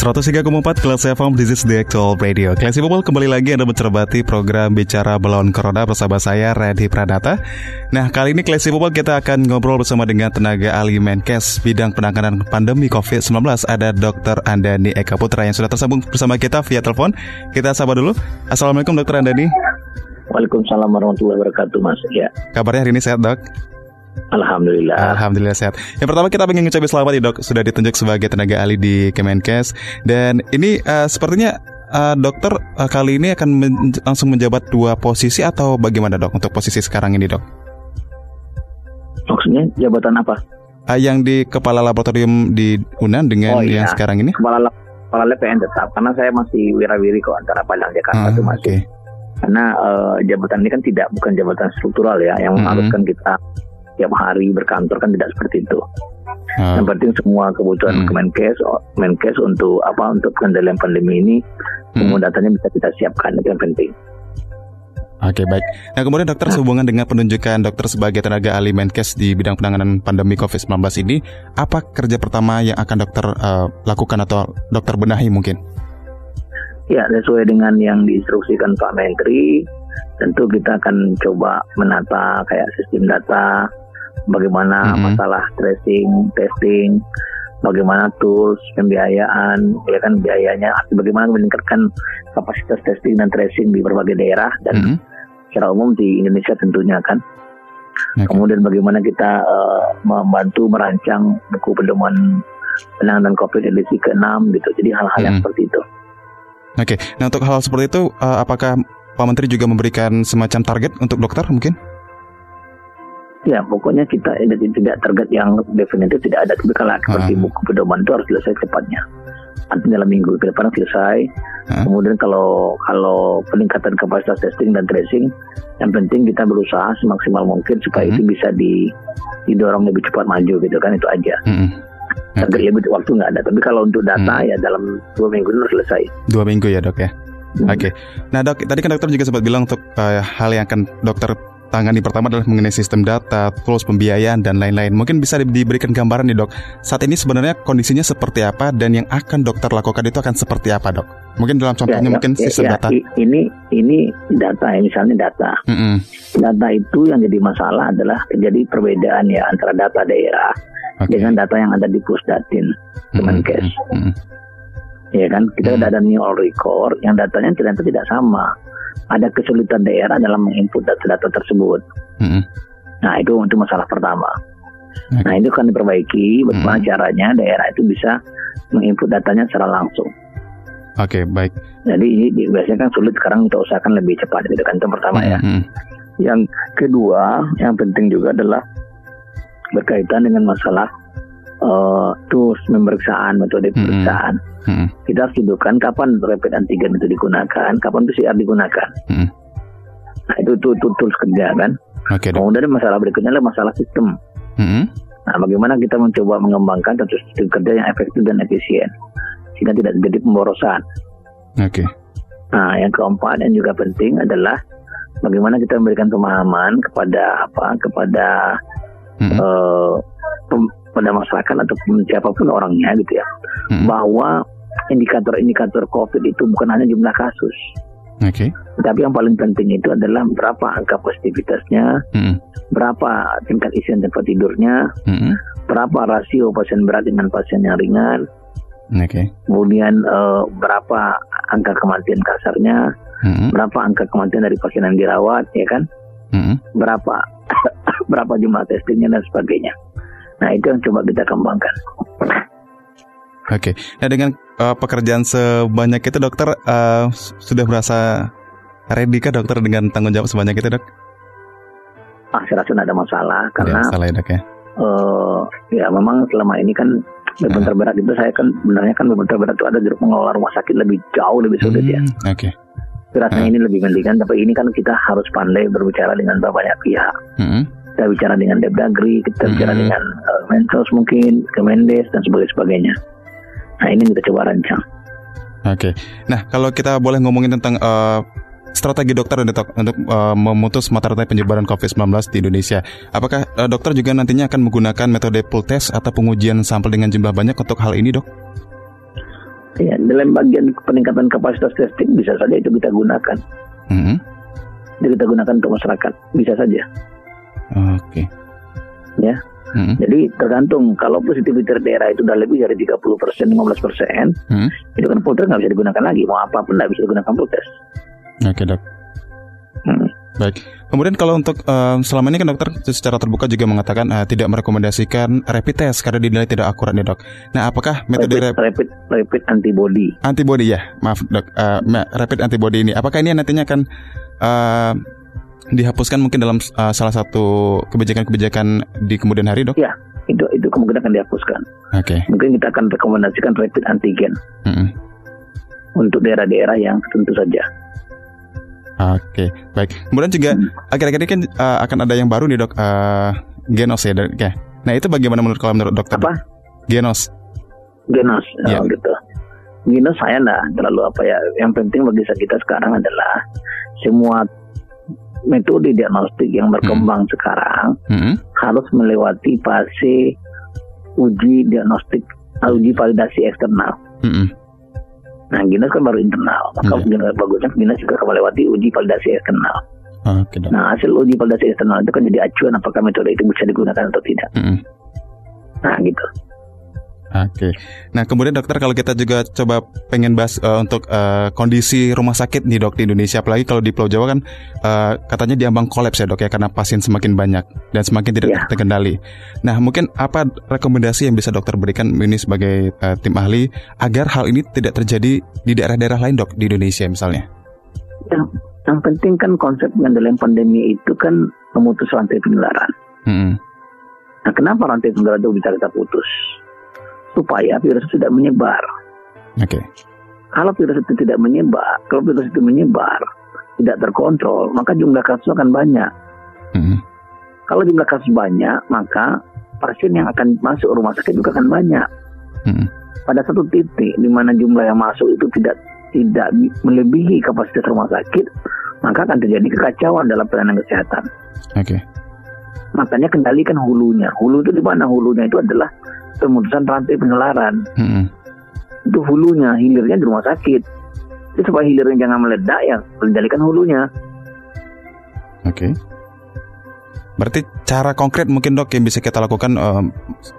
103,4 Kelas FM, this is the actual radio Classy People, kembali lagi Anda mencermati program Bicara Melawan Corona bersama saya, Reddy Pradata Nah, kali ini Classy People kita akan ngobrol bersama dengan tenaga ahli Menkes Bidang penanganan pandemi COVID-19 Ada Dr. Andani Eka Putra yang sudah tersambung bersama kita via telepon Kita sapa dulu Assalamualaikum Dr. Andani Waalaikumsalam warahmatullahi wabarakatuh Mas ya. Kabarnya hari ini sehat dok? Alhamdulillah. Alhamdulillah sehat. Yang pertama kita ingin mengucapkan selamat ya dok, sudah ditunjuk sebagai tenaga ahli di Kemenkes. Dan ini uh, sepertinya uh, dokter uh, kali ini akan men langsung menjabat dua posisi atau bagaimana dok untuk posisi sekarang ini dok? Maksudnya jabatan apa? Uh, yang di kepala laboratorium di Unan dengan oh, iya. yang sekarang ini? Kepala kepala LPN tetap karena saya masih wirawiri kok antara Padang Jakarta itu masih. Okay. Karena uh, jabatan ini kan tidak bukan jabatan struktural ya yang mm -hmm. mengharuskan kita tiap hari berkantor kan tidak seperti itu. Hmm. Yang penting semua kebutuhan hmm. Kemenkes, Kemenkes untuk apa untuk pengendalian pandemi ini hmm. semua datanya bisa kita siapkan itu yang penting. Oke baik. Nah kemudian dokter nah. sehubungan dengan penunjukan dokter sebagai tenaga ahli Menkes di bidang penanganan pandemi COVID-19 ini, apa kerja pertama yang akan dokter uh, lakukan atau dokter benahi mungkin? Ya sesuai dengan yang diinstruksikan Pak Menteri, tentu kita akan coba menata kayak sistem data, bagaimana mm-hmm. masalah tracing, testing, bagaimana tools, pembiayaan, ya kan biayanya, bagaimana meningkatkan kapasitas testing dan tracing di berbagai daerah dan mm-hmm. secara umum di Indonesia tentunya kan. Okay. Kemudian bagaimana kita uh, membantu merancang buku pedoman penanganan COVID edisi ke-6 gitu. Jadi hal-hal mm-hmm. yang seperti itu. Oke, okay. nah untuk hal seperti itu, uh, apakah Pak Menteri juga memberikan semacam target untuk dokter mungkin? Ya, pokoknya kita tidak target yang definitif tidak ada. Tapi kalau seperti uh. buku pedoman itu harus selesai cepatnya. Nanti dalam minggu ke depan selesai. Uh. Kemudian kalau kalau peningkatan kapasitas testing dan tracing, yang penting kita berusaha semaksimal mungkin supaya uh. itu bisa di, didorong lebih cepat maju gitu kan itu aja. Uh. Okay. Target lebih waktu nggak ada. Tapi kalau untuk data uh. ya dalam dua minggu itu selesai. Dua minggu ya dok ya. Hmm. Oke. Okay. Nah dok, tadi kan dokter juga sempat bilang untuk uh, hal yang akan dokter tangani pertama adalah mengenai sistem data, tools pembiayaan dan lain-lain. Mungkin bisa diberikan gambaran nih dok. Saat ini sebenarnya kondisinya seperti apa dan yang akan dokter lakukan itu akan seperti apa dok? Mungkin dalam contohnya ya, ya mungkin ya, sistem ya, data. Ini ini data ya misalnya data. Mm -hmm. Data itu yang jadi masalah adalah terjadi perbedaan ya antara data daerah okay. dengan data yang ada di Pusdatin Kemenkes. Mm -hmm. Ya kan kita mm -hmm. ada new all record yang datanya ternyata tidak sama ada kesulitan daerah dalam menginput data-data tersebut. Mm-hmm. Nah itu untuk masalah pertama. Okay. Nah itu kan diperbaiki bagaimana mm-hmm. caranya daerah itu bisa menginput datanya secara langsung. Oke okay, baik. Jadi ini biasanya kan sulit sekarang kita usahakan lebih cepat itu kan itu pertama mm-hmm. ya. Yang kedua yang penting juga adalah berkaitan dengan masalah uh, tools pemeriksaan metode pemeriksaan. Mm -hmm. Kita harus dudukkan kapan rapid antigen itu digunakan, kapan PCR digunakan. Mm -hmm. Nah itu, itu, itu tools kerja kan. Okay, Kemudian masalah berikutnya adalah masalah sistem. Mm -hmm. Nah bagaimana kita mencoba mengembangkan tentu sistem kerja yang efektif dan efisien sehingga tidak terjadi pemborosan. Oke. Okay. Nah yang keempat dan juga penting adalah bagaimana kita memberikan pemahaman kepada apa kepada mm -hmm. uh, pada masyarakat ataupun siapa pun orangnya gitu ya hmm. bahwa indikator-indikator COVID itu bukan hanya jumlah kasus. Oke. Okay. Tapi yang paling penting itu adalah berapa angka positivitasnya, hmm. berapa tingkat isian tempat tidurnya, hmm. berapa rasio pasien berat dengan pasien yang ringan, okay. kemudian uh, berapa angka kematian kasarnya, hmm. berapa angka kematian dari pasien yang dirawat, ya kan, hmm. berapa berapa jumlah testingnya dan sebagainya. Nah itu yang coba kita kembangkan. Oke, okay. nah dengan uh, pekerjaan sebanyak itu dokter uh, sudah merasa ready kah dokter dengan tanggung jawab sebanyak itu dok? Ah, saya rasa tidak ada masalah karena masalah ya dok ya. Uh, ya memang selama ini kan beban terberat itu saya kan sebenarnya kan beban terberat itu ada jeruk mengelola rumah sakit lebih jauh lebih sulit ya. hmm, ya. Oke. Okay. Rasanya uh. ini lebih penting kan, tapi ini kan kita harus pandai berbicara dengan banyak pihak. Hmm kita bicara dengan Depdagri, kita hmm. bicara dengan uh, Mensos mungkin, Kemendes dan sebagainya. Nah ini kita coba rancang. Oke. Okay. Nah kalau kita boleh ngomongin tentang uh, strategi dokter untuk, untuk uh, memutus mata rantai penyebaran COVID-19 di Indonesia. Apakah uh, dokter juga nantinya akan menggunakan metode pool test atau pengujian sampel dengan jumlah banyak untuk hal ini, dok? Ya, dalam bagian peningkatan kapasitas testing bisa saja itu kita gunakan. Mm -hmm. Jadi kita gunakan untuk masyarakat, bisa saja. Oke. Okay. Ya. Hmm. Jadi tergantung kalau positivity daerah itu sudah lebih dari 30 persen, 15 persen, hmm. itu kan test nggak bisa digunakan lagi. Mau apa pun nggak bisa digunakan pool test. Oke dok. Hmm. Baik. Kemudian kalau untuk uh, selama ini kan dokter secara terbuka juga mengatakan uh, tidak merekomendasikan rapid test karena dinilai tidak akurat nih dok. Nah apakah metode rapid rapid, rapid antibody? Antibody ya, maaf dok. Uh, rapid antibody ini apakah ini nantinya akan uh, dihapuskan mungkin dalam uh, salah satu kebijakan-kebijakan di kemudian hari dok? Ya, itu itu kemungkinan akan dihapuskan. Oke. Okay. Mungkin kita akan rekomendasikan rapid antigen mm -hmm. untuk daerah-daerah yang tentu saja Oke, baik. Kemudian juga hmm. akhir-akhir ini kan uh, akan ada yang baru nih dok, uh, genos ya, dok. Ya. Nah itu bagaimana menurut kalau menurut dokter? Apa? Genos. Genos, ya. oh, gitu. Genos saya enggak terlalu apa ya. Yang penting bagi kita sekarang adalah semua metode diagnostik yang berkembang hmm. sekarang hmm. harus melewati fase uji diagnostik, uji validasi eksternal. Hmm. Nah, Ginas kan baru internal, maka yeah. bagusnya Ginas juga melewati uji validasi eksternal. Okay, nah, hasil uji validasi eksternal itu kan jadi acuan apakah metode itu bisa digunakan atau tidak. Mm -hmm. Nah, gitu. Oke. Nah, kemudian dokter kalau kita juga coba pengen bahas uh, untuk uh, kondisi rumah sakit nih dok di Indonesia, apalagi kalau di Pulau Jawa kan uh, katanya diambang kolaps ya dok ya karena pasien semakin banyak dan semakin tidak yeah. terkendali. Nah, mungkin apa rekomendasi yang bisa dokter berikan ini sebagai uh, tim ahli agar hal ini tidak terjadi di daerah-daerah lain dok di Indonesia misalnya? Yang, yang penting kan konsep dalam pandemi itu kan memutus rantai penularan. Hmm. Nah, kenapa rantai penularan itu bisa kita putus? Supaya virus itu tidak menyebar. Oke. Okay. Kalau virus itu tidak menyebar, kalau virus itu menyebar, tidak terkontrol, maka jumlah kasus akan banyak. Mm-hmm. Kalau jumlah kasus banyak, maka pasien yang akan masuk rumah sakit juga akan banyak. Mm-hmm. Pada satu titik di mana jumlah yang masuk itu tidak tidak melebihi kapasitas rumah sakit, maka akan terjadi kekacauan dalam pelayanan kesehatan. Oke. Okay. Makanya kendalikan hulunya. Hulu itu di mana? Hulunya itu adalah pemutusan rantai penularan. Hmm. Itu hulunya, hilirnya di rumah sakit. Jadi supaya hilirnya jangan meledak ya kendalikan hulunya. Oke. Okay. Berarti cara konkret mungkin dok yang bisa kita lakukan uh,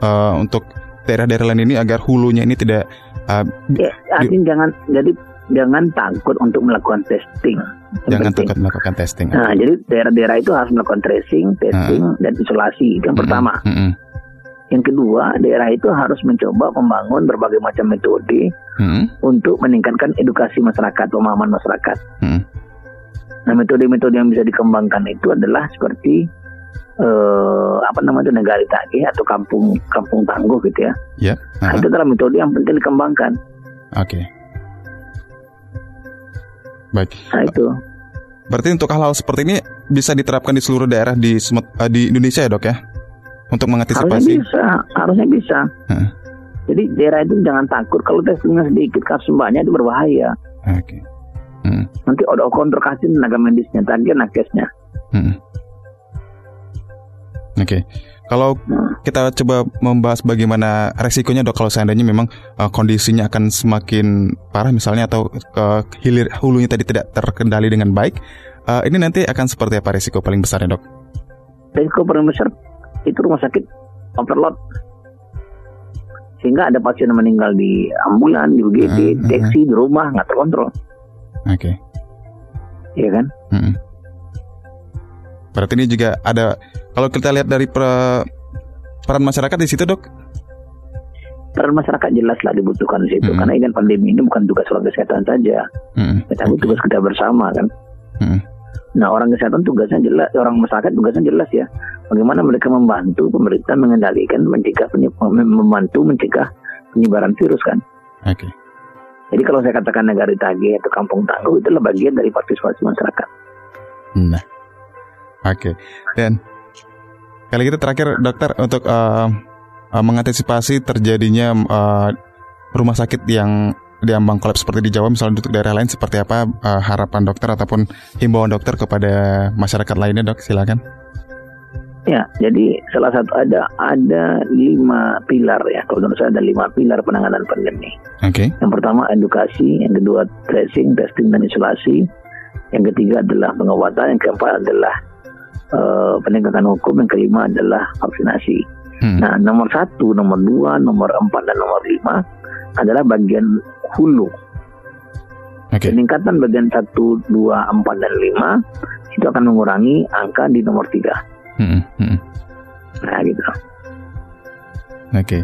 uh, untuk daerah-daerah lain ini agar hulunya ini tidak uh, ya, artinya jangan jadi jangan takut untuk melakukan testing. Jangan takut melakukan testing. Nah, okay. jadi daerah-daerah itu harus melakukan tracing, testing, uh. dan isolasi. Itu yang mm -hmm. pertama. Mm -hmm. Yang kedua, daerah itu harus mencoba membangun berbagai macam metode hmm. untuk meningkatkan edukasi masyarakat, pemahaman masyarakat. Hmm. Nah, metode-metode yang bisa dikembangkan itu adalah seperti uh, apa namanya negara tagih atau kampung kampung tangguh gitu ya. Yeah. Uh-huh. Nah, itu adalah metode yang penting dikembangkan. Oke. Okay. Baik. Nah, itu. Berarti untuk hal-hal seperti ini bisa diterapkan di seluruh daerah di uh, di Indonesia ya, Dok ya? Untuk mengantisipasi? Harusnya bisa, harusnya bisa. Hmm. Jadi daerah itu jangan takut kalau testingnya sedikit kasus banyak itu berbahaya. Oke. Okay. Hmm. Nanti ada kontrol kasih tenaga medisnya, tadi nakesnya. Hmm. Oke. Okay. Kalau nah. kita coba membahas bagaimana resikonya dok kalau seandainya memang uh, kondisinya akan semakin parah misalnya atau uh, hilir hulunya tadi tidak terkendali dengan baik, uh, ini nanti akan seperti apa resiko paling besarnya dok? Resiko paling besar itu rumah sakit overload sehingga ada pasien yang meninggal di ambulan, di UGD, uh, uh, taksi, di rumah nggak terkontrol. Oke. Okay. Iya kan? Uh, Berarti ini juga ada kalau kita lihat dari per, peran masyarakat di situ dok? Peran masyarakat jelas lah dibutuhkan di situ uh, karena ini kan pandemi ini bukan tugas warga kesehatan saja, uh, tapi okay. tugas kita bersama kan. Uh, Nah orang kesehatan tugasnya jelas, orang masyarakat tugasnya jelas ya. Bagaimana mereka membantu pemerintah mengendalikan, mencegah membantu mencegah penyebaran virus kan. Oke. Okay. Jadi kalau saya katakan negara tagih atau kampung tangguh itu adalah bagian dari partisipasi masyarakat. Nah, oke. Okay. Dan kali kita terakhir dokter untuk uh, uh, mengantisipasi terjadinya uh, rumah sakit yang diambang kolaps seperti di Jawa misalnya untuk daerah lain seperti apa uh, harapan dokter ataupun himbauan dokter kepada masyarakat lainnya dok silakan. Ya, jadi salah satu ada ada lima pilar ya. Kalau menurut saya ada lima pilar penanganan pandemi. Oke. Okay. Yang pertama edukasi, yang kedua tracing, testing dan isolasi, yang ketiga adalah pengobatan, yang keempat adalah uh, penegakan hukum, yang kelima adalah vaksinasi. Hmm. Nah, nomor satu, nomor dua, nomor empat dan nomor lima adalah bagian hulu. Okay. Peningkatan bagian satu, dua, empat dan lima itu akan mengurangi angka di nomor tiga. Hmm, hmm. Nah gitu. Oke. Okay.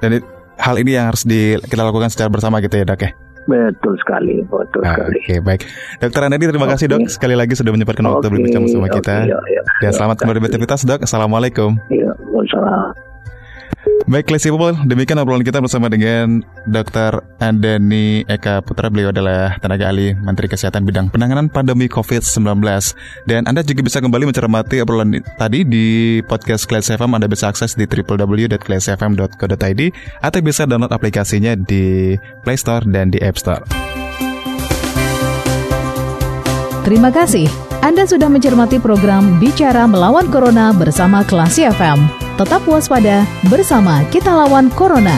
Dan hal ini yang harus di, kita lakukan secara bersama gitu ya dok ya? Betul sekali, betul ah, sekali. Oke, okay, baik. Dokter Anadi, terima okay. kasih dok sekali lagi sudah menyempatkan waktu okay. berbincang bersama okay, kita. Iya, iya, Dan selamat kembali beraktivitas dok. Assalamualaikum. Iya, Waalaikumsalam. Baik, Classy People, demikian obrolan kita bersama dengan Dr. Andani Eka Putra. Beliau adalah tenaga ahli Menteri Kesehatan bidang penanganan pandemi COVID-19. Dan Anda juga bisa kembali mencermati obrolan tadi di podcast Class FM. Anda bisa akses di www.classfm.co.id atau bisa download aplikasinya di Play Store dan di App Store. Terima kasih. Anda sudah mencermati program Bicara Melawan Corona bersama Klasi FM. Tetap waspada, bersama kita lawan Corona.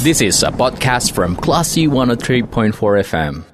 This is a podcast from Classy 103.4 FM.